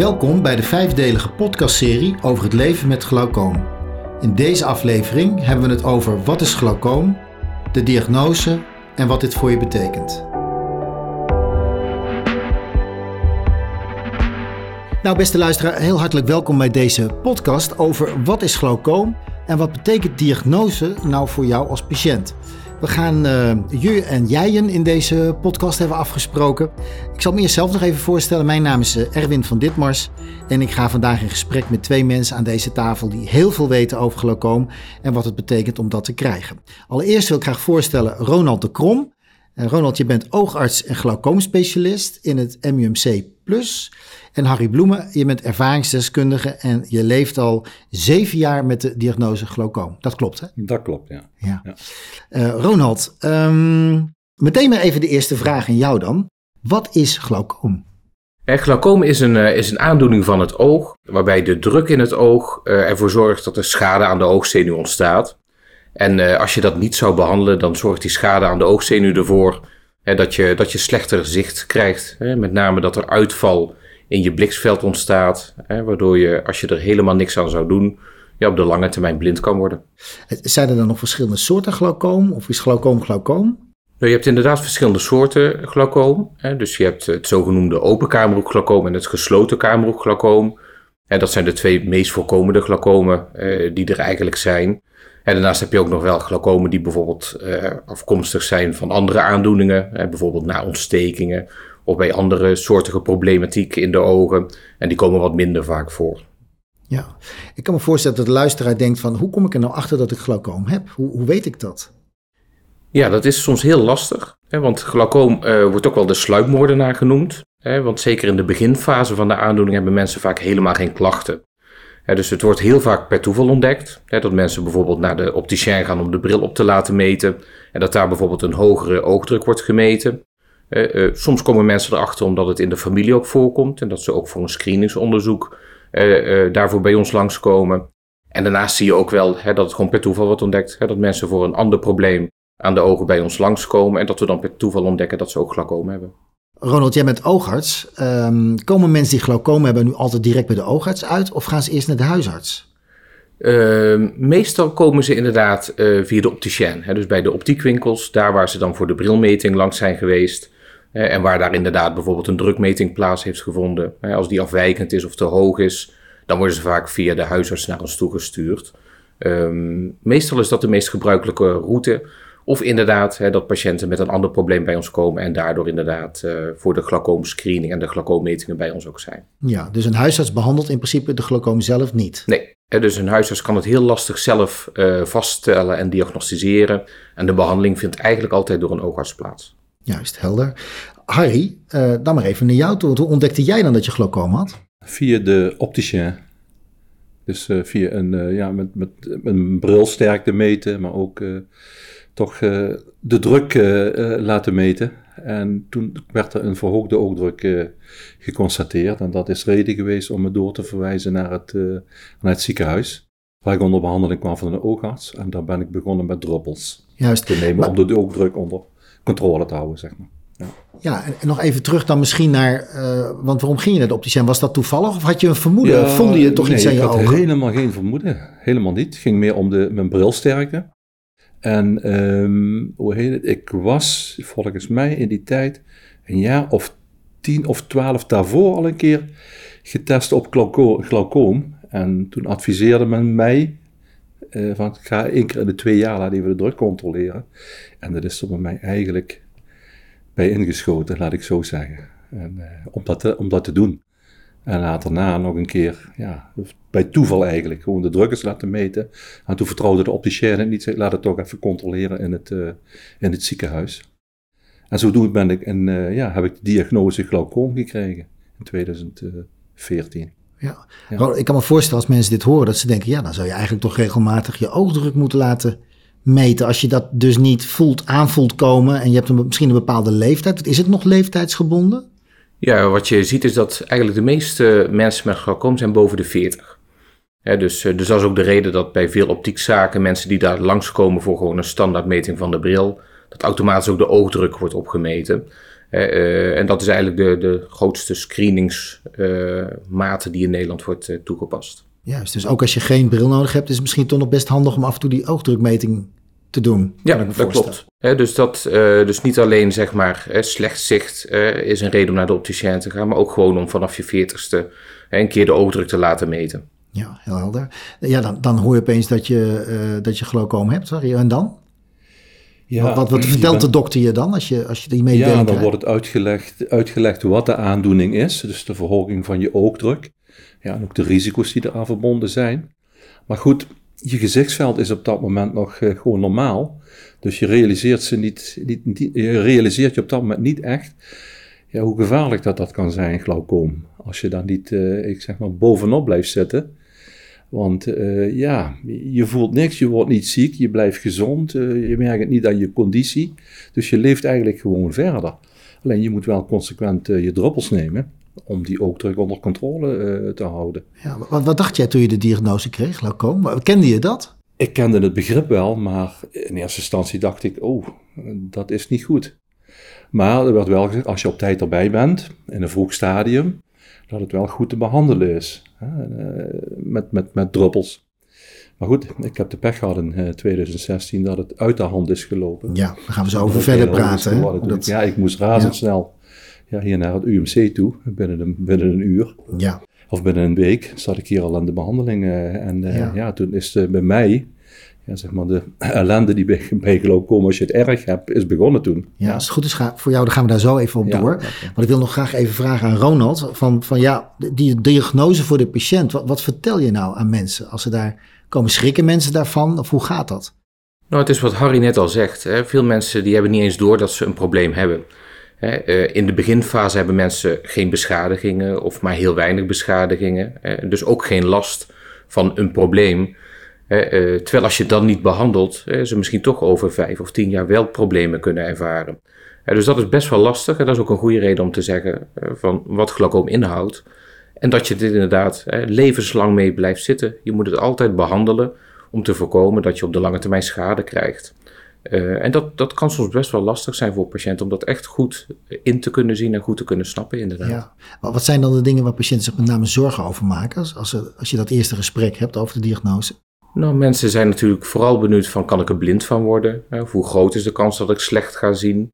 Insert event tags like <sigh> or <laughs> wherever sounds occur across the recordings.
Welkom bij de vijfdelige podcastserie over het leven met glaucoom. In deze aflevering hebben we het over wat is glaucoom, de diagnose en wat dit voor je betekent. Nou, beste luisteraar, heel hartelijk welkom bij deze podcast over wat is glaucoom en wat betekent diagnose nou voor jou als patiënt. We gaan uh, je en jijen in deze podcast hebben afgesproken. Ik zal me eerst zelf nog even voorstellen. Mijn naam is eh, Erwin van Ditmars. En ik ga vandaag in gesprek met twee mensen aan deze tafel die heel veel weten over glaucoom en wat het betekent om dat te krijgen. Allereerst wil ik graag voorstellen Ronald de Krom. Uh, Ronald, je bent oogarts en glaucoomspecialist in het MUMC Plus. En Harry Bloemen, je bent ervaringsdeskundige en je leeft al zeven jaar met de diagnose glaucoom. Dat klopt, hè? Dat klopt, ja. ja. ja. Uh, Ronald, um, meteen maar even de eerste vraag aan jou dan. Wat is glaucoom? glaucoom is een, uh, is een aandoening van het oog, waarbij de druk in het oog uh, ervoor zorgt dat er schade aan de oogzenuw ontstaat. En als je dat niet zou behandelen, dan zorgt die schade aan de oogzenuw ervoor dat, je, dat je slechter zicht krijgt. met name dat er uitval in je bliksveld ontstaat, hè, waardoor je, als je er helemaal niks aan zou doen, ja, op de lange termijn blind kan worden. Zijn er dan nog verschillende soorten glaucoom of is glaucoom glaucoom? Nou, je hebt inderdaad verschillende soorten glaucoom. Hè. Dus je hebt het zogenoemde open kamerhoekglaucoom en het gesloten kamerhoekglaucoom. En dat zijn de twee meest voorkomende glaucomen eh, die er eigenlijk zijn. En daarnaast heb je ook nog wel glaucomen die bijvoorbeeld eh, afkomstig zijn van andere aandoeningen, hè, bijvoorbeeld na ontstekingen of bij andere soortige problematiek in de ogen. En die komen wat minder vaak voor. Ja, ik kan me voorstellen dat de luisteraar denkt van hoe kom ik er nou achter dat ik glaucoom heb? Hoe, hoe weet ik dat? Ja, dat is soms heel lastig. Hè, want glaucoom uh, wordt ook wel de sluipmoordenaar genoemd. Hè, want zeker in de beginfase van de aandoening hebben mensen vaak helemaal geen klachten. Dus het wordt heel vaak per toeval ontdekt. Dat mensen bijvoorbeeld naar de opticien gaan om de bril op te laten meten. En dat daar bijvoorbeeld een hogere oogdruk wordt gemeten. Uh, soms komen mensen erachter omdat het in de familie ook voorkomt en dat ze ook voor een screeningsonderzoek uh, daarvoor bij ons langskomen. En daarnaast zie je ook wel dat het gewoon per toeval wordt ontdekt. Dat mensen voor een ander probleem aan de ogen bij ons langskomen en dat we dan per toeval ontdekken dat ze ook glaucoom hebben. Ronald, jij bent oogarts. Um, komen mensen die glaucoom hebben nu altijd direct bij de oogarts uit of gaan ze eerst naar de huisarts? Uh, meestal komen ze inderdaad uh, via de opticien. Hè, dus bij de optiekwinkels, daar waar ze dan voor de brilmeting langs zijn geweest. En waar daar inderdaad bijvoorbeeld een drukmeting plaats heeft gevonden. Als die afwijkend is of te hoog is, dan worden ze vaak via de huisarts naar ons toegestuurd. Um, meestal is dat de meest gebruikelijke route. Of inderdaad hè, dat patiënten met een ander probleem bij ons komen en daardoor inderdaad uh, voor de glaucoomscreening en de glaucoommetingen bij ons ook zijn. Ja, dus een huisarts behandelt in principe de glaucoom zelf niet? Nee, dus een huisarts kan het heel lastig zelf uh, vaststellen en diagnosticeren. En de behandeling vindt eigenlijk altijd door een oogarts plaats. Juist, helder. Harry, uh, dan maar even naar jou toe. Hoe ontdekte jij dan dat je glaucoom had? Via de opticien. Dus uh, via een, uh, ja, met, met, met een brilsterkte meten, maar ook toch de druk laten meten. En toen werd er een verhoogde oogdruk geconstateerd. En dat is reden geweest om me door te verwijzen naar het, naar het ziekenhuis. Waar ik onder behandeling kwam van een oogarts. En daar ben ik begonnen met druppels Juist. te nemen maar... om de oogdruk onder controle te houden, zeg maar. Ja, ja en nog even terug dan misschien naar, uh, want waarom ging je naar de opticien? Was dat toevallig of had je een vermoeden? Ja, Voelde je toch nee, iets aan je ogen? ik had helemaal geen vermoeden, helemaal niet. Het ging meer om de, mijn brilsterkte. En um, hoe heet het? Ik was volgens mij in die tijd een jaar of tien of twaalf daarvoor al een keer getest op glaucoom. En toen adviseerde men mij uh, van ga één keer in de twee jaar laat even de druk controleren. En dat is er bij mij eigenlijk bij ingeschoten, laat ik zo zeggen. En, om, dat om dat te doen. En later na nog een keer, ja, bij toeval eigenlijk, gewoon de druk eens laten meten. En toen vertrouwde de opticien het niet, laat het toch even controleren in het, uh, in het ziekenhuis. En zodoende ben ik en, uh, ja, heb ik de diagnose glaucoom gekregen in 2014. Ja. ja. Ik kan me voorstellen als mensen dit horen dat ze denken, ja, dan zou je eigenlijk toch regelmatig je oogdruk moeten laten meten. Als je dat dus niet voelt, aanvoelt komen en je hebt een, misschien een bepaalde leeftijd. Is het nog leeftijdsgebonden? Ja, wat je ziet is dat eigenlijk de meeste mensen met glaucoom zijn boven de 40. Ja, dus, dus dat is ook de reden dat bij veel optiekzaken mensen die daar langskomen voor gewoon een standaardmeting van de bril, dat automatisch ook de oogdruk wordt opgemeten. Uh, en dat is eigenlijk de, de grootste screeningsmate die in Nederland wordt toegepast. Juist, dus ook als je geen bril nodig hebt, is het misschien toch nog best handig om af en toe die oogdrukmeting te doen. Ja, dat klopt. dus, dat, dus niet alleen zeg maar slecht zicht is een reden om naar de opticien te gaan, maar ook gewoon om vanaf je veertigste een keer de oogdruk te laten meten. Ja, heel helder. Ja, dan, dan hoor je opeens dat je, uh, dat je glaucoom hebt. Sorry. En dan? Ja, wat, wat, vertelt de dokter je dan als je, als je die mededeling Ja, dan wordt het uitgelegd, uitgelegd wat de aandoening is. Dus de verhoging van je oogdruk. Ja, en ook de risico's die eraan verbonden zijn. Maar goed, je gezichtsveld is op dat moment nog uh, gewoon normaal. Dus je realiseert, ze niet, niet, je realiseert je op dat moment niet echt ja, hoe gevaarlijk dat dat kan zijn, glaucoom. Als je daar niet, uh, ik zeg maar, bovenop blijft zitten. Want uh, ja, je voelt niks, je wordt niet ziek, je blijft gezond, je merkt het niet aan je conditie. Dus je leeft eigenlijk gewoon verder. Alleen je moet wel consequent je druppels nemen om die ook terug onder controle te houden. Ja, wat, wat, dacht jij toen je de diagnose kreeg, glaucoom? Kende je dat? Ik kende het begrip wel, maar in eerste instantie dacht ik, oh, dat is niet goed. Maar er werd wel gezegd, als je op tijd erbij bent, in een vroeg stadium, dat het wel goed te behandelen is. Hè, eh, met, met, met druppels. Maar goed, ik heb de pech gehad in 2016 dat het uit de hand is gelopen. Ja, daar gaan we zo over verder praten. Dat... Ja, ik moest razendsnel ja. hier naar het UMC toe, binnen een, binnen een uur. Ja. Of binnen een week zat ik hier al aan de behandeling. en uh, ja. ja. toen is bij mij ja, zeg maar de <clears throat> ellende die bij, bij komen als je het erg hebt, is begonnen toen. Ja, als het goed is voor jou, dan gaan we daar zo even op door. Maar ik wil nog graag even vragen aan Ronald, van, van ja, die diagnose voor de patiënt, wat, wat vertel je nou aan mensen als ze daar komen? Schrikken mensen daarvan of hoe gaat dat? Nou, het is wat Harry net al zegt. Hè. Veel mensen die hebben niet eens door dat ze een probleem hebben. Eh, in de beginfase hebben mensen geen beschadigingen of maar heel weinig beschadigingen. Dus ook geen last van een probleem. Eh, terwijl als je dan niet behandelt, ze misschien toch over vijf of tien jaar wel problemen kunnen ervaren. dus dat is best wel lastig en dat is ook een goede reden om te zeggen eh, van wat glaucoom inhoudt. En dat je dit inderdaad levenslang mee blijft zitten. Je moet het altijd behandelen om te voorkomen dat je op de lange termijn schade krijgt. Uh, en dat, dat kan soms best wel lastig zijn voor patiënten om dat echt goed in te kunnen zien en goed te kunnen snappen, inderdaad. Ja. Wat zijn dan de dingen waar patiënten zich met name zorgen over maken als, als, als je dat eerste gesprek hebt over de diagnose? Nou, mensen zijn natuurlijk vooral benieuwd van kan ik er blind van worden? Of hoe groot is de kans dat ik slecht ga zien?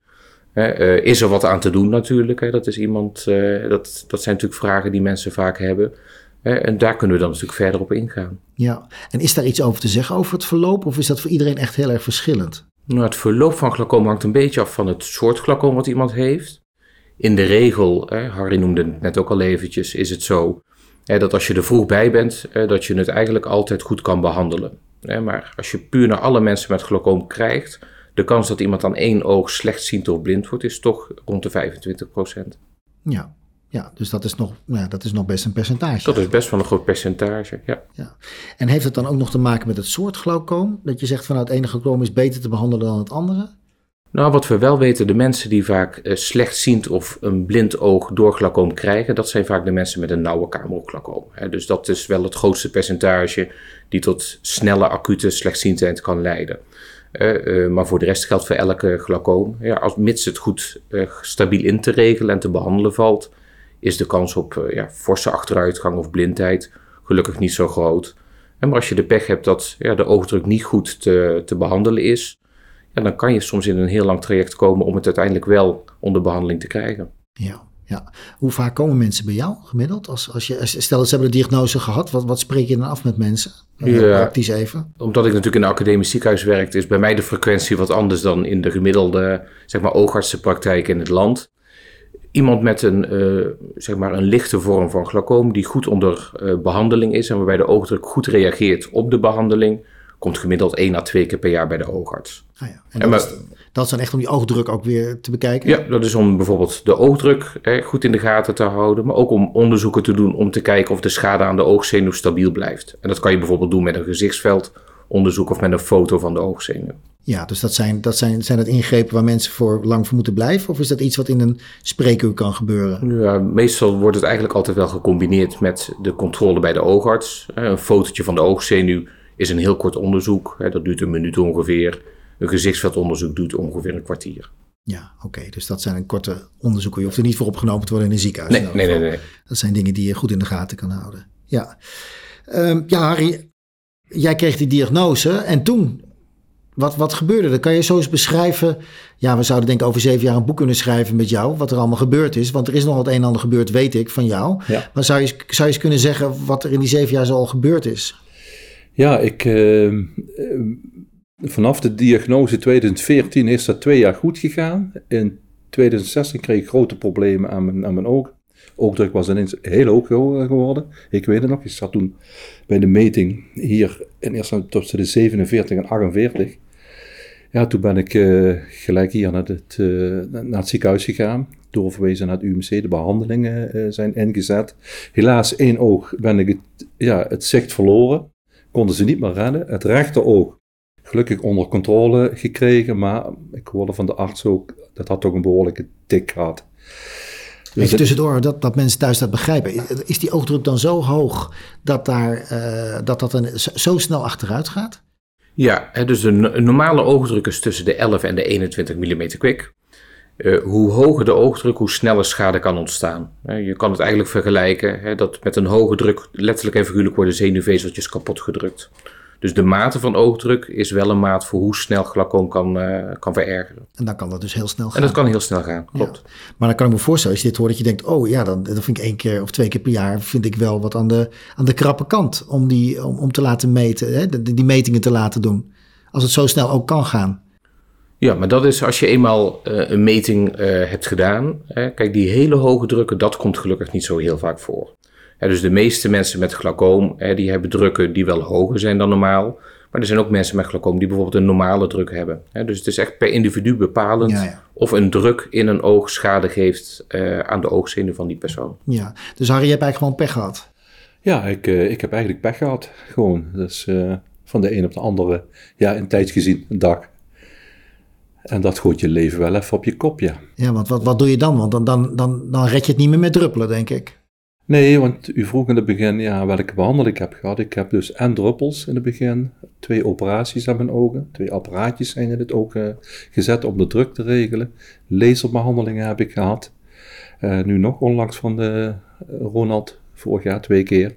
Uh, is er wat aan te doen natuurlijk? Dat, is iemand, uh, dat, dat zijn natuurlijk vragen die mensen vaak hebben. en daar kunnen we dan natuurlijk verder op ingaan. Ja, en is daar iets over te zeggen over het verloop? Of is dat voor iedereen echt heel erg verschillend? Nou, het verloop van glaucoom hangt een beetje af van het soort glaucoom wat iemand heeft. In de regel, Harry noemde het net ook al eventjes, is het zo dat als je er vroeg bij bent, dat je het eigenlijk altijd goed kan behandelen. Maar als je puur naar alle mensen met glaucoom krijgt, de kans dat iemand aan één oog slechtziend of blind wordt, is toch rond de 25% Ja, ja, dus dat is, nog, ja, dat is nog best een percentage. Dat is best wel een groot percentage, ja. ja. En heeft het dan ook nog te maken met het soort glaucoom? Dat je zegt van nou, het ene glaucoom is beter te behandelen dan het andere? Nou, wat we wel weten, de mensen die vaak uh, slechtziend of een blind oog door glaucoom krijgen, dat zijn vaak de mensen met een nauwe kamerglacoom. Dus dat is wel het grootste percentage die tot snelle acute slechtziendheid kan leiden. Uh, uh, maar voor de rest geldt voor elke glaucoom, ja, als, mits het goed stabiel in te regelen en te behandelen valt, is de kans op ja, forse achteruitgang of blindheid gelukkig niet zo groot. En maar als je de pech hebt dat ja, de oogdruk niet goed te, te behandelen is, en dan kan je soms in een heel lang traject komen om het uiteindelijk wel onder behandeling te krijgen. Ja, ja. Hoe vaak komen mensen bij jou gemiddeld? Als, als je, stel dat ze hebben de diagnose gehad, wat, wat spreek je dan af met mensen? Ja, praktisch even. Omdat ik natuurlijk in een academisch ziekenhuis werk, is bij mij de frequentie wat anders dan in de gemiddelde zeg maar, oogartsenpraktijk in het land. Iemand met een, uh, zeg maar een lichte vorm van glaucoom die goed onder uh, behandeling is en waarbij de oogdruk goed reageert op de behandeling, komt gemiddeld één à twee keer per jaar bij de oogarts. Ah ja. En, dat, is, dat, is, dan echt om die oogdruk ook weer te bekijken? Ja, dat is om bijvoorbeeld de oogdruk hè, goed in de gaten te houden, maar ook om onderzoeken te doen om te kijken of de schade aan de oogzenuw stabiel blijft. En dat kan je bijvoorbeeld doen met een gezichtsveldonderzoek of met een foto van de oogzenuw. Ja, dus dat zijn, dat zijn, zijn dat ingrepen waar mensen voor lang voor moeten blijven? Of is dat iets wat in een spreekuur kan gebeuren? Ja, meestal wordt het eigenlijk altijd wel gecombineerd met de controle bij de oogarts. Een fotootje van de oogzenuw is een heel kort onderzoek. Dat duurt een minuut ongeveer. Een gezichtsveldonderzoek duurt ongeveer een kwartier. Ja, oké. Dus dat zijn een korte onderzoeken. Je hoeft er niet voor opgenomen te worden in een ziekenhuis. Nee, nee, nee, nee. Dat zijn dingen die je goed in de gaten kan houden. Ja, Ehm, ja Harry, jij kreeg die diagnose en toen, wat, wat gebeurde er? Kan je zo eens beschrijven? Ja, we zouden denk ik over zeven jaar een boek kunnen schrijven met jou, wat er allemaal gebeurd is. Want er is nog wat een en ander gebeurd, weet ik, van jou. Ja. Maar zou je, eens- zou je eens kunnen zeggen wat er in die zeven jaar zo al gebeurd is? Ja, ik, eh, vanaf de diagnose 2014 is dat twee jaar goed gegaan. In 2016 kreeg ik grote problemen aan mijn, aan mijn oog. Oogdruk was ineens heel hoog gewo- geworden. Ik weet het nog, ik zat toen bij de meting hier in eerste instantie tussen de 47 en 48. Ja, toen ben ik eh, gelijk hier naar het, eh, naar het ziekenhuis gegaan. Doorverwezen naar het UMC, de behandelingen eh, zijn ingezet. Helaas, één oog ben ik het, ja, het zicht verloren konden ze niet meer redden. Het rechteroog gelukkig onder controle gekregen, maar ik hoorde van de arts ook, dat had toch een behoorlijke tik gehad. Dus Even tussendoor, dat, dat mensen thuis dat begrijpen. Is die oogdruk dan zo hoog dat daar, dat, dat zo, zo snel achteruit gaat? Ja, dus de no- normale oogdruk is tussen de 11 en de 21 mm kwik. Eh, hoe hoger de oogdruk, hoe sneller schade kan ontstaan. Je kan het eigenlijk vergelijken hè, dat met een hoge druk letterlijk en figuurlijk worden zenuwvezeltjes kapot gedrukt. Dus de mate van oogdruk is wel een maat voor hoe snel glaucoom kan, eh, kan verergeren. En dan kan dat dus heel snel gaan. En dat kan heel snel gaan, klopt. Maar dan kan ik me voorstellen, als je dit hoort, dat je denkt: oh ja, dan, dan vind ik één keer of twee keer per jaar vind ik wel wat aan de, aan de krappe kant om, die, om, om te laten meten, hè, die, die metingen te laten doen. Als het zo snel ook kan gaan. Ja, maar dat is als je eenmaal eh, een meting eh, hebt gedaan. Hè, kijk, die hele hoge drukken, dat komt gelukkig niet zo heel vaak voor. Dus de meeste mensen met glaucoom, hè, die hebben drukken die wel hoger zijn dan normaal. Maar er zijn ook mensen met glaucoom die bijvoorbeeld een normale druk hebben. Hè, dus het is echt per individu bepalend Ja, ja. of een druk in een oog schade geeft eh, aan de oogzenuw van die persoon. Ja. Dus Harry, je hebt eigenlijk gewoon pech gehad. Ja, ik, eh, ik heb eigenlijk pech gehad. Gewoon. Dus eh, van de een op de andere, ja, in tijd gezien, een dag. En dat gooit je leven wel even op je kop, ja. Ja, want wat, wat doe je dan? Want dan, dan, dan, dan red je het niet meer met druppelen, denk ik. Nee, want u vroeg in het begin ja, welke behandeling ik heb gehad. Ik heb dus en druppels in het begin, twee operaties aan mijn ogen, twee apparaatjes zijn in het oog eh, gezet om de druk te regelen. Laserbehandelingen heb ik gehad. Eh, nu nog onlangs van de eh, Ronald, vorig jaar twee keer,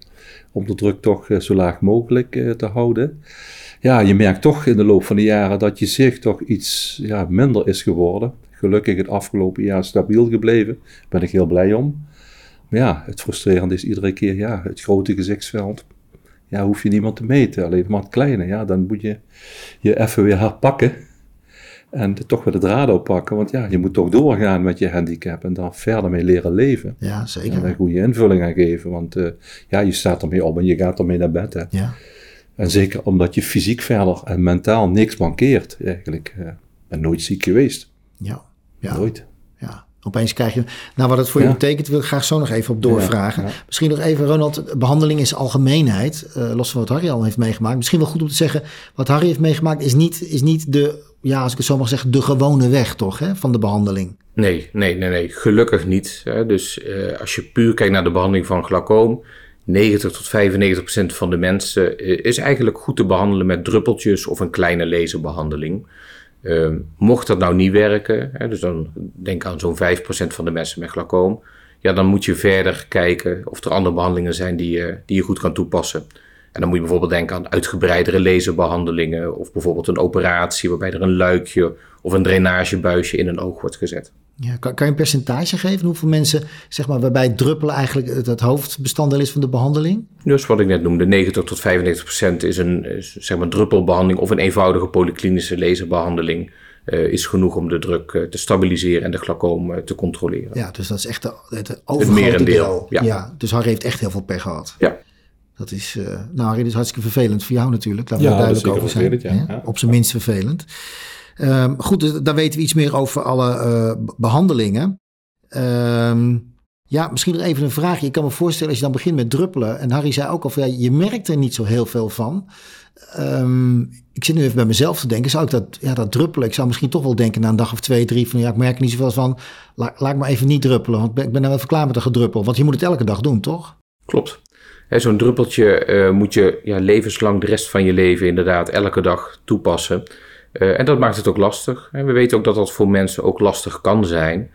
om de druk toch zo laag mogelijk te houden. Ja, je merkt toch in de loop van de jaren dat je zicht toch iets ja, minder is geworden. Gelukkig het afgelopen jaar stabiel gebleven, daar ben ik heel blij om. Maar ja, het frustrerende is iedere keer, ja, het grote gezichtsveld. Ja, hoef je niemand te meten, alleen maar het kleine. Ja, dan moet je je even weer herpakken. En toch weer de draad oppakken, want ja, je moet toch doorgaan met je handicap en daar verder mee leren leven. Ja, En zeker. daar een goede invulling aan geven, want eh, ja, je staat ermee op en je gaat ermee naar bed. Hè. Ja. En zeker omdat je fysiek verder en mentaal niks mankeert, eigenlijk. eh, ben nooit ziek geweest, Ja. Ja. nooit. Opeens krijg je. Nou, wat het voor je betekent, wil ik graag zo nog even op doorvragen. Ja, ja. Misschien nog even, Ronald, behandeling is algemeenheid. eh, los van wat Harry al heeft meegemaakt. Misschien wel goed om te zeggen, wat Harry heeft meegemaakt is niet, is niet de, ja, als ik het zo mag zeggen, de gewone weg, toch, hè, van de behandeling. Nee, nee, nee, nee. Gelukkig niet. Hè. Dus eh, als je puur kijkt naar de behandeling van glaucoom, 90 tot 95 procent van de mensen eh, is eigenlijk goed te behandelen met druppeltjes of een kleine laserbehandeling. Ehm, mocht dat nou niet werken, hè, dus dan denk aan zo'n 5 procent van de mensen met glaucoom, ja, dan moet je verder kijken of er andere behandelingen zijn die je, die je goed kan toepassen. En dan moet je bijvoorbeeld denken aan uitgebreidere laserbehandelingen of bijvoorbeeld een operatie waarbij er een luikje of een drainagebuisje in een oog wordt gezet. Ja, kan, kan je een percentage geven? Hoeveel mensen, zeg maar, waarbij druppelen eigenlijk het, het hoofdbestanddeel is van de behandeling? Dus wat ik net noemde, 90 tot 95 procent is een is, zeg maar, druppelbehandeling of een eenvoudige polyklinische laserbehandeling. eh, is genoeg om de druk eh, te stabiliseren en de glaucoom eh, te controleren. Ja, dus dat is echt de, het overgrote merendeel, deel. ja. dus Harry heeft echt heel veel pech gehad. Ja. Dat is, eh, nou Harry, dat is hartstikke vervelend voor jou natuurlijk. Laten we Ja, daar dat is duidelijk over zijn. vervelend, ja. Op zijn minst vervelend. Ehm, goed, dus daar weten we iets meer over alle eh, behandelingen. Ehm, ja, misschien nog even een vraagje. Ik kan me voorstellen als je dan begint met druppelen. En Harry zei ook al, ja, je merkt er niet zo heel veel van. Ehm, ik zit nu even bij mezelf te denken. Zou ik dat, ja, dat druppelen? Ik zou misschien toch wel denken na een dag of twee, drie. Van ja, ik merk er niet zoveel van. La, laat ik maar even niet druppelen. Want ik ben, nou even klaar met een gedruppel. Want je moet het elke dag doen, toch? Klopt. Zo'n druppeltje eh, moet je ja, levenslang de rest van je leven inderdaad elke dag toepassen. En dat maakt het ook lastig. We weten ook dat dat voor mensen ook lastig kan zijn.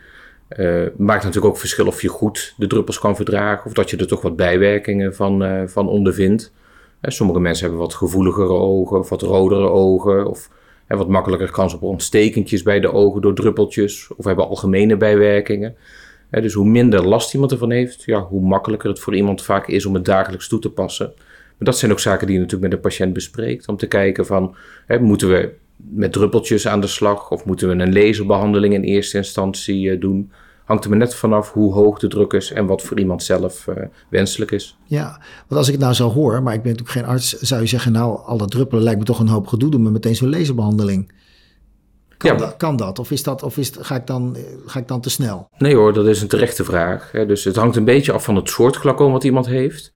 Uh, maakt natuurlijk ook verschil of je goed de druppels kan verdragen of dat je er toch wat bijwerkingen van, uh, van ondervindt. Sommige mensen hebben wat gevoeligere ogen of wat rodere ogen of wat makkelijker kans op ontstekentjes bij de ogen door druppeltjes of hebben algemene bijwerkingen. dus hoe minder last iemand ervan heeft, ja, hoe makkelijker het voor iemand vaak is om het dagelijks toe te passen. Maar dat zijn ook zaken die je natuurlijk met de patiënt bespreekt om te kijken van, moeten we met druppeltjes aan de slag of moeten we een laserbehandeling in eerste instantie uh, doen? Hangt er maar net vanaf hoe hoog de druk is en wat voor iemand zelf uh, wenselijk is. Ja, want als ik het nou zo hoor, maar ik ben natuurlijk geen arts, zou je zeggen, nou, al dat druppelen lijkt me toch een hoop gedoe, doen we meteen zo'n laserbehandeling. Kan, ja. dat, kan dat? Of, is dat, of is, ga, ik dan, ga ik dan te snel? Nee hoor, dat is een terechte vraag. Dus het hangt een beetje af van het soort glaucoom wat iemand heeft.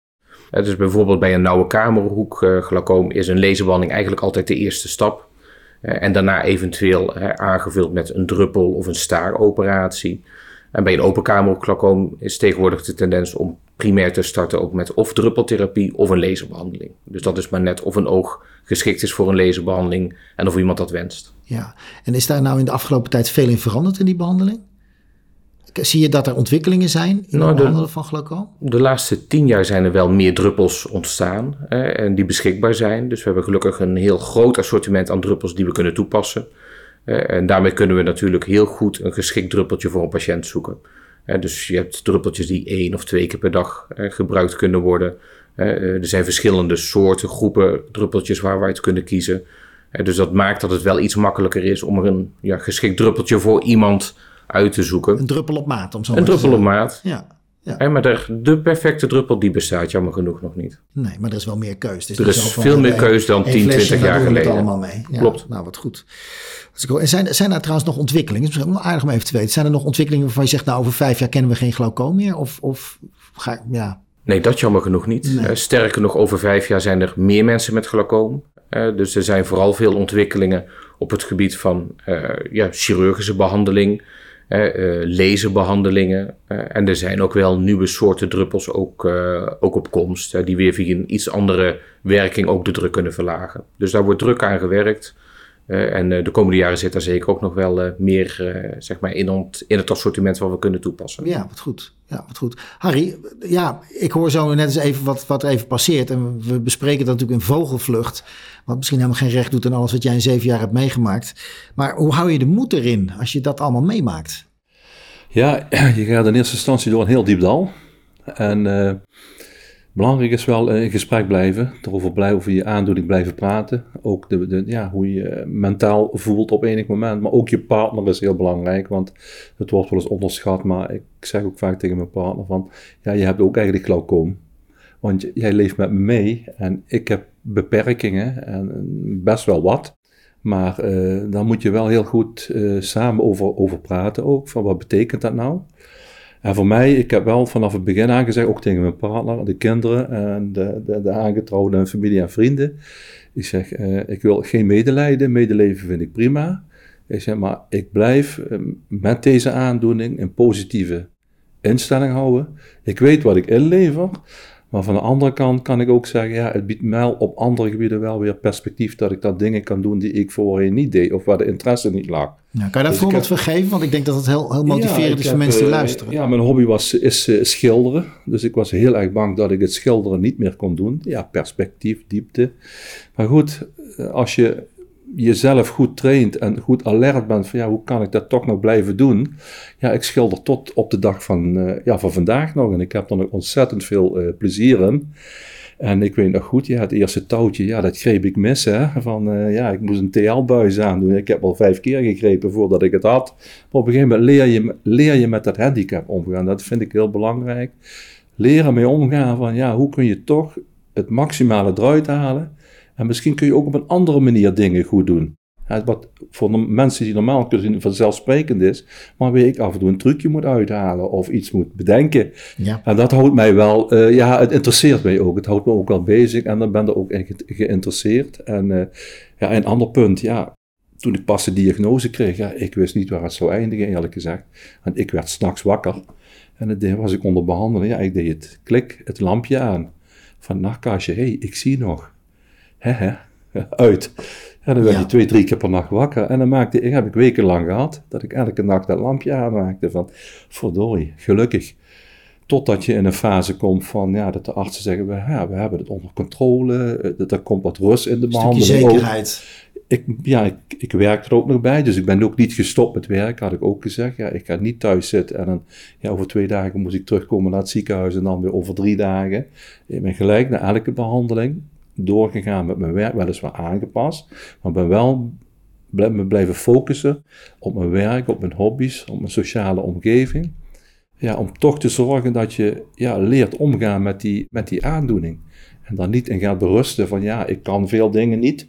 Dus bijvoorbeeld bij een nauwe kamerhoek glaucoom is een laserbehandeling eigenlijk altijd de eerste stap. Eh, en daarna eventueel aangevuld met een druppel of een staaroperatie. En bij een openkamerglaucoom is tegenwoordig de tendens om primair te starten ook met of druppeltherapie of een laserbehandeling. Dus dat is maar net of een oog geschikt is voor een laserbehandeling en of iemand dat wenst. Ja, en is daar nou in de afgelopen tijd veel in veranderd in die behandeling? Zie je dat er ontwikkelingen zijn in nou, het behandelen van glaucoom? De laatste tien jaar zijn er wel meer druppels ontstaan hè, en die beschikbaar zijn. Dus we hebben gelukkig een heel groot assortiment aan druppels die we kunnen toepassen. En daarmee kunnen we natuurlijk heel goed een geschikt druppeltje voor een patiënt zoeken. Dus je hebt druppeltjes die één of twee keer per dag gebruikt kunnen worden. Er zijn verschillende soorten, groepen druppeltjes waar we uit kunnen kiezen. Dus dat maakt dat het wel iets makkelijker is om er een ja, geschikt druppeltje voor iemand uit te zoeken. Een druppel op maat, om zo Een druppel op maat. Ja. Ja. maar de, de, perfecte druppel die bestaat jammer genoeg nog niet. Nee, maar er is wel meer keus. Dus er is veel meer keus dan 10, 20 jaar geleden. Allemaal mee. Ja, Klopt. Nou, wat goed. En zijn, zijn er trouwens nog ontwikkelingen? Het is misschien wel aardig om even te weten. Zijn er nog ontwikkelingen waarvan je zegt, nou over vijf jaar kennen we geen glaucoom meer? Of, of ga ik, ja... Nee, dat jammer genoeg niet. Nee. sterker nog, over vijf jaar zijn er meer mensen met glaucoom. Uh, dus er zijn vooral veel ontwikkelingen op het gebied van uh, ja, chirurgische behandeling, laserbehandelingen. en er zijn ook wel nieuwe soorten druppels ook, ook op komst, die weer via een iets andere werking ook de druk kunnen verlagen. Dus daar wordt druk aan gewerkt. Uh, en uh, de komende jaren zit daar zeker ook nog wel uh, meer zeg maar in, ont, in het assortiment wat we kunnen toepassen. Ja, wat goed. Ja, wat goed. Harry, ja, ik hoor zo net eens even wat, wat er even passeert. En we bespreken dat natuurlijk in vogelvlucht. Wat misschien helemaal geen recht doet aan alles wat jij in zeven jaar hebt meegemaakt. Maar hoe hou je de moed erin als je dat allemaal meemaakt? Ja, <clears throat> je gaat in eerste instantie door een heel diep dal. En Belangrijk is wel in gesprek blijven, erover blijven, over je aandoening blijven praten. Ook de, ja, hoe je mentaal voelt op enig moment. Maar ook je partner is heel belangrijk, want het wordt wel eens onderschat. Maar ik zeg ook vaak tegen mijn partner van, ja, je hebt ook eigenlijk glaucoom. Want jij leeft met me mee en ik heb beperkingen en best wel wat. Maar uh, daar moet je wel heel goed samen over, over praten ook, van wat betekent dat nou? En voor mij, ik heb wel vanaf het begin aan gezegd, ook tegen mijn partner, de kinderen en de, de, de aangetrouwde familie en vrienden. Ik zeg, uh, ik wil geen medelijden, medeleven vind ik prima. Ik zeg, maar ik blijf uh, met deze aandoening een positieve instelling houden. Ik weet wat ik inlever. Maar van de andere kant kan ik ook zeggen, ja, het biedt mij op andere gebieden wel weer perspectief dat ik dat dingen kan doen die ik voorheen niet deed of waar de interesse niet lag. Ja, kan je daar dus voorbeeld voor geven? Want ik denk dat het heel, heel motiverend is voor mensen die eh, luisteren. Ja, mijn hobby was, is uh, schilderen. Dus ik was heel erg bang dat ik het schilderen niet meer kon doen. Ja, perspectief, diepte. Maar goed, eh, als je jezelf goed traint en goed alert bent van ja, hoe kan ik dat toch nog blijven doen? Ja, ik schilder tot op de dag van, uh, ja, van vandaag nog en ik heb er nog ontzettend veel uh, plezier in. En ik weet nog goed, ja, het eerste touwtje, ja, dat greep ik mis. Hè? Van, uh, ja, ik moest een TL-buis aandoen. Ik heb al vijf keer gegrepen voordat ik het had. Maar op een gegeven moment leer je, leer je met dat handicap omgaan. Dat vind ik heel belangrijk. Leren mee omgaan van, ja, hoe kun je toch het maximale eruit halen en misschien kun je ook op een andere manier dingen goed doen. Wat voor de mensen die normaal kunnen zien vanzelfsprekend is, maar waar ik af en toe een trucje moet uithalen of iets moet bedenken. Ja. En dat houdt mij wel, uh, ja, het interesseert mij ook. Het houdt me ook wel bezig en dan ben ik ook echt geïnteresseerd. En uh, ja, een ander punt, ja, toen ik pas de diagnose kreeg, ja, ik wist niet waar het zou eindigen, eerlijk gezegd. En ik werd s'nachts wakker en het was ik onder behandeling. Ja, ik deed het klik, het lampje aan van nachtkastje, hé, hey, ik zie nog. Hè, hè. <laughs> uit. En dan werd Ja. je twee, drie keer per nacht wakker. En dan maakte ik, heb ik wekenlang gehad, dat ik elke nacht dat lampje aanmaakte van, verdorie, gelukkig. Totdat je in een fase komt van, ja, dat de artsen zeggen, we, ja, we hebben het onder controle, eh, dat er komt wat rust in de behandeling. zekerheid. Ik, ja, ik, ik werk er ook nog bij, dus ik ben ook niet gestopt met werk, had ik ook gezegd. Ja, ik ga niet thuis zitten en dan, ja, over twee dagen moest ik terugkomen naar het ziekenhuis en dan weer over drie dagen. Ik ben gelijk na elke behandeling doorgegaan met mijn werk, weliswaar aangepast, maar ben wel me blijven focussen op mijn werk, op mijn hobby's, op mijn sociale omgeving. Ja, om toch te zorgen dat je ja, leert omgaan met die, met die aandoening. En dan niet in gaat berusten van ja, ik kan veel dingen niet.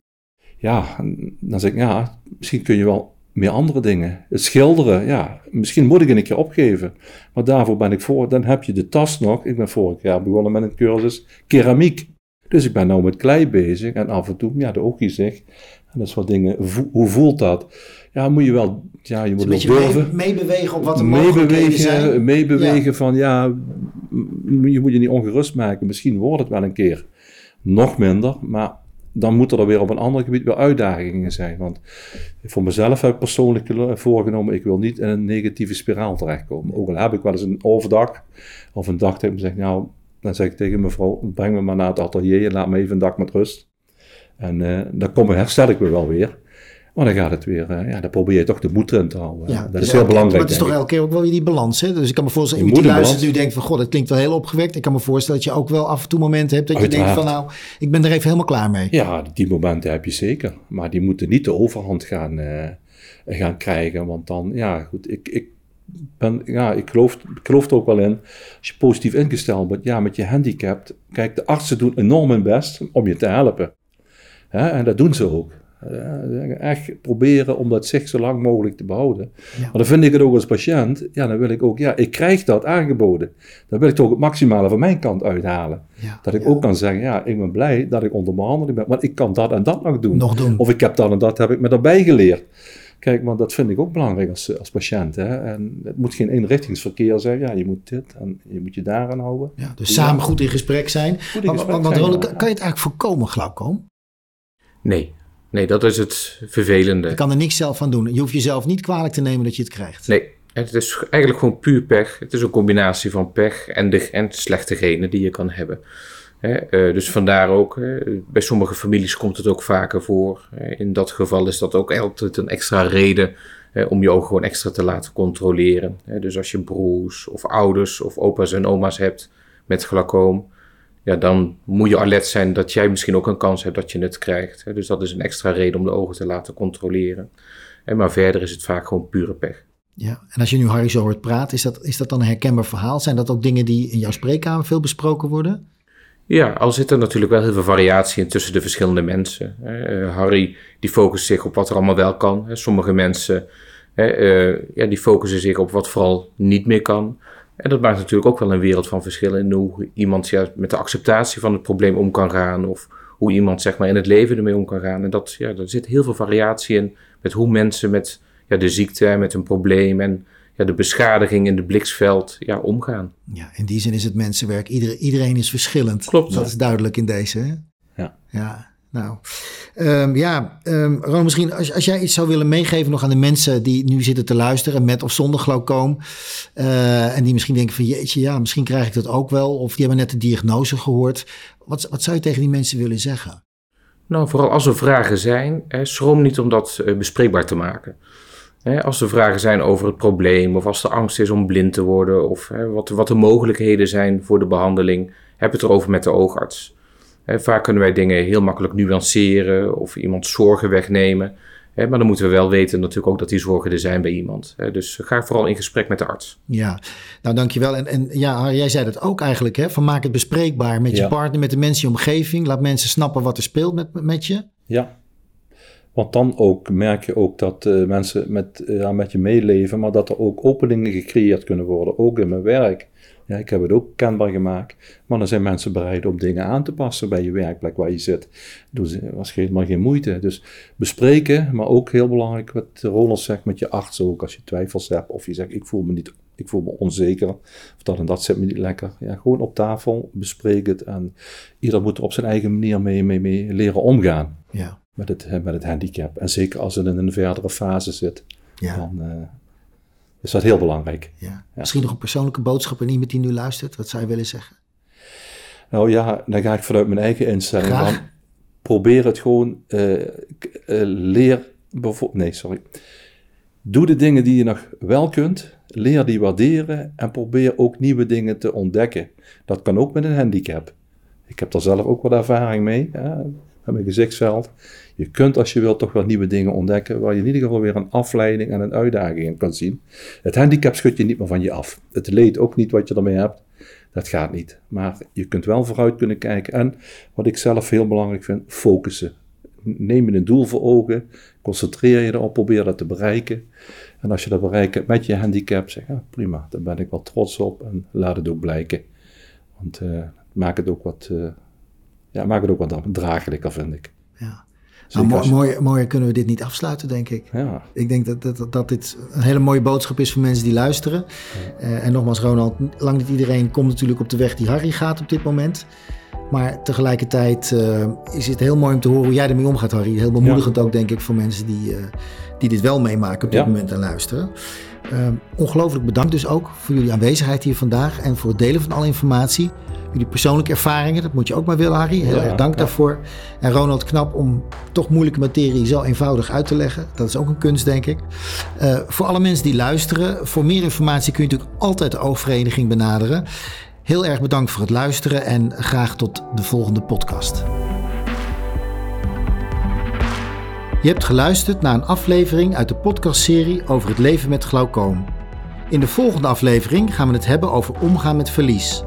Ja, dan zeg ik ja, misschien kun je wel meer andere dingen. Het schilderen, ja, misschien moet ik een keer opgeven. Maar daarvoor ben ik voor, dan heb je de tas nog. Ik ben vorig jaar begonnen met een cursus keramiek. Dus ik ben nou met klei bezig en af en toe, ja, de ooggezicht. En dat wat dingen, vo- hoe voelt dat? Ja, moet je wel, ja, je moet wel mee- durven meebewegen op wat de mogelijkheden zijn. meebewegen van ja, je moet je niet ongerust maken. Misschien wordt het wel een keer nog minder, maar dan moeten er weer op een ander gebied weer uitdagingen zijn. Want voor mezelf heb ik persoonlijk voorgenomen, ik wil niet in een negatieve spiraal terechtkomen. Ook al heb ik wel eens een overdag of een dag dat ik me zeg, nou, dan zeg ik tegen mevrouw, breng me maar naar het atelier en laat me even een dag met rust. En eh, dan kom, herstel ik me wel weer. Maar dan gaat het weer, eh, ja, dan probeer je toch de moed erin te houden. Ja, dat dus is heel belangrijk. Maar het is toch elke keer ook wel weer die balans. Hè? Dus ik kan me voorstellen, iemand die luistert nu denkt van... God, dat klinkt wel heel opgewekt. Ik kan me voorstellen dat je ook wel af en toe momenten hebt... dat je denkt van nou, ik ben er even helemaal klaar mee. Ja, die momenten heb je zeker. Maar die moeten niet de overhand gaan, eh, gaan krijgen. Want dan, ja, goed, ik, ik, ben, ja, ik, geloof, ik geloof er ook wel in. Als je positief ingesteld bent, ja, met je handicap. Kijk, de artsen doen enorm hun best om je te helpen. En dat doen ze ook. Eh, echt proberen om dat zicht zo lang mogelijk te behouden. Ja. Maar dan vind ik het ook als patiënt, ja, dan wil ik ook, ja, ik krijg dat aangeboden. Dan wil ik toch het maximale van mijn kant uithalen. Ja, Dat ik ja. ook kan zeggen, ja, ik ben blij dat ik onder behandeling ben, want ik kan dat en dat nog doen. Nog doen. Of ik heb dat en dat heb ik me daarbij geleerd. Kijk, want dat vind ik ook belangrijk als, als patiënt. Hè? En het moet geen eenrichtingsverkeer zijn. Ja, je moet dit en je moet je daaraan houden. Ja, dus samen goed in gesprek zijn. Goed in Want, gesprek kan je het eigenlijk voorkomen, glaucoom? Nee, nee, dat is het vervelende. Je kan er niks zelf aan doen. Je hoeft jezelf niet kwalijk te nemen dat je het krijgt. Nee, het is eigenlijk gewoon puur pech. Het is een combinatie van pech en, de, en slechte genen die je kan hebben. Eh, dus vandaar ook, eh, bij sommige families komt het ook vaker voor. Eh, in dat geval is dat ook altijd een extra reden om je ogen gewoon extra te laten controleren. Dus als je broers of ouders of opa's en oma's hebt met glaucoom, ja, dan moet je alert zijn dat jij misschien ook een kans hebt dat je het krijgt. Dus dat is een extra reden om de ogen te laten controleren. En maar verder is het vaak gewoon pure pech. Ja, en als je nu Harry zo hoort praten, is dat, is dat dan een herkenbaar verhaal? Zijn dat ook dingen die in jouw spreekkamer veel besproken worden? Ja, al zit er natuurlijk wel heel veel variatie in tussen de verschillende mensen. Eh, Harry die focust zich op wat er allemaal wel kan. Sommige mensen eh, ja, die focussen zich op wat vooral niet meer kan. En dat maakt natuurlijk ook wel een wereld van verschil in hoe iemand ja, met de acceptatie van het probleem om kan gaan. Of hoe iemand zeg maar, in het leven ermee om kan gaan. En dat, ja, er zit heel veel variatie in met hoe mensen met ja, de ziekte en met een probleem en ja, de beschadiging in het bliksveld ja, omgaan. Ja, in die zin is het mensenwerk. Ieder, iedereen is verschillend. Klopt. Dat is duidelijk in deze. Hè? Ja. Ja, nou. Ehm, ja, ehm Ron, misschien als, als jij iets zou willen meegeven nog aan de mensen die nu zitten te luisteren, met of zonder glaucoom. eh, en die misschien denken van jeetje, ja, misschien krijg ik dat ook wel. Of die hebben net de diagnose gehoord. Wat, wat zou je tegen die mensen willen zeggen? Nou, vooral als er vragen zijn, hè, schroom niet om dat eh, bespreekbaar te maken. Hè, als er vragen zijn over het probleem, of als er angst is om blind te worden, of hè, wat, wat de mogelijkheden zijn voor de behandeling, heb het erover met de oogarts. Hè, vaak kunnen wij dingen heel makkelijk nuanceren of iemand zorgen wegnemen. Hè, maar dan moeten we wel weten natuurlijk ook dat die zorgen er zijn bij iemand. Hè, dus ga vooral in gesprek met de arts. Ja, nou dankjewel. En, en ja, jij zei dat ook eigenlijk, hè? Van maak het bespreekbaar met je partner, met de mensen in je omgeving. Laat mensen snappen wat er speelt met, met je. Ja. Want dan ook merk je ook dat eh, mensen met, eh, met je meeleven, maar dat er ook openingen gecreëerd kunnen worden, ook in mijn werk. Ja, ik heb het ook kenbaar gemaakt, maar dan zijn mensen bereid om dingen aan te passen bij je werkplek waar je zit. Ze was helemaal geen moeite. Dus bespreken, maar ook heel belangrijk wat Ronald zegt met je arts ook, als je twijfels hebt of je zegt ik voel me niet ik voel me onzeker, of dat en dat zit me niet lekker. Ja, gewoon op tafel, bespreek het en ieder moet er op zijn eigen manier mee, mee, mee leren omgaan. Ja. Met het, met het handicap. En zeker als het in een verdere fase zit, Ja. dan uh, is dat heel belangrijk. Ja. Misschien nog een persoonlijke boodschap aan iemand die nu luistert. Wat zou je willen zeggen? Nou ja, dan ga ik vanuit mijn eigen instelling Graag. Probeer het gewoon, uh, leer bijvoorbeeld, nee sorry. Doe de dingen die je nog wel kunt, leer die waarderen en probeer ook nieuwe dingen te ontdekken. Dat kan ook met een handicap. Ik heb daar zelf ook wat ervaring mee, hè, mijn gezichtsveld. Je kunt als je wilt toch wel nieuwe dingen ontdekken, waar je in ieder geval weer een afleiding en een uitdaging in kan zien. Het handicap schud je niet meer van je af. Het leed ook niet wat je ermee hebt. Dat gaat niet. Maar je kunt wel vooruit kunnen kijken. En wat ik zelf heel belangrijk vind, focussen. Neem je een doel voor ogen, concentreer je erop, probeer dat te bereiken. En als je dat bereikt met je handicap, zeg ja, prima, daar ben ik wel trots op en laat het ook blijken. Want uh, maak het ook wat, uh, ja, maak het ook wat draaglijker, vind ik. Ja. Nou, mooi, mooier, mooier kunnen we dit niet afsluiten, denk ik. Ja. Ik denk dat, dat, dat dit een hele mooie boodschap is voor mensen die luisteren. Ja. Uh, en nogmaals, Ronald, lang niet iedereen komt natuurlijk op de weg die Harry gaat op dit moment. Maar tegelijkertijd uh, is het heel mooi om te horen hoe jij ermee omgaat, Harry. Heel bemoedigend ja. ook, denk ik, voor mensen die, uh, die dit wel meemaken op dit ja. moment en luisteren. Uh, ongelooflijk bedankt dus ook voor jullie aanwezigheid hier vandaag en voor het delen van alle informatie. Jullie persoonlijke ervaringen, dat moet je ook maar willen, Harry. Heel ja, erg dank daarvoor. En Ronald Knap om toch moeilijke materie zo eenvoudig uit te leggen. Dat is ook een kunst, denk ik. Uh, voor alle mensen die luisteren, voor meer informatie kun je natuurlijk altijd de Oogvereniging benaderen. Heel erg bedankt voor het luisteren en graag tot de volgende podcast. Je hebt geluisterd naar een aflevering uit de podcastserie over het leven met glaucoom. In de volgende aflevering gaan we het hebben over omgaan met verlies.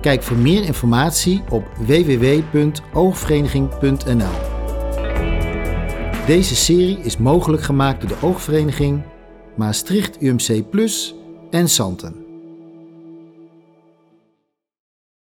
Kijk voor meer informatie op www.oogvereniging.nl. Deze serie is mogelijk gemaakt door de Oogvereniging, Maastricht UMC Plus en Santen.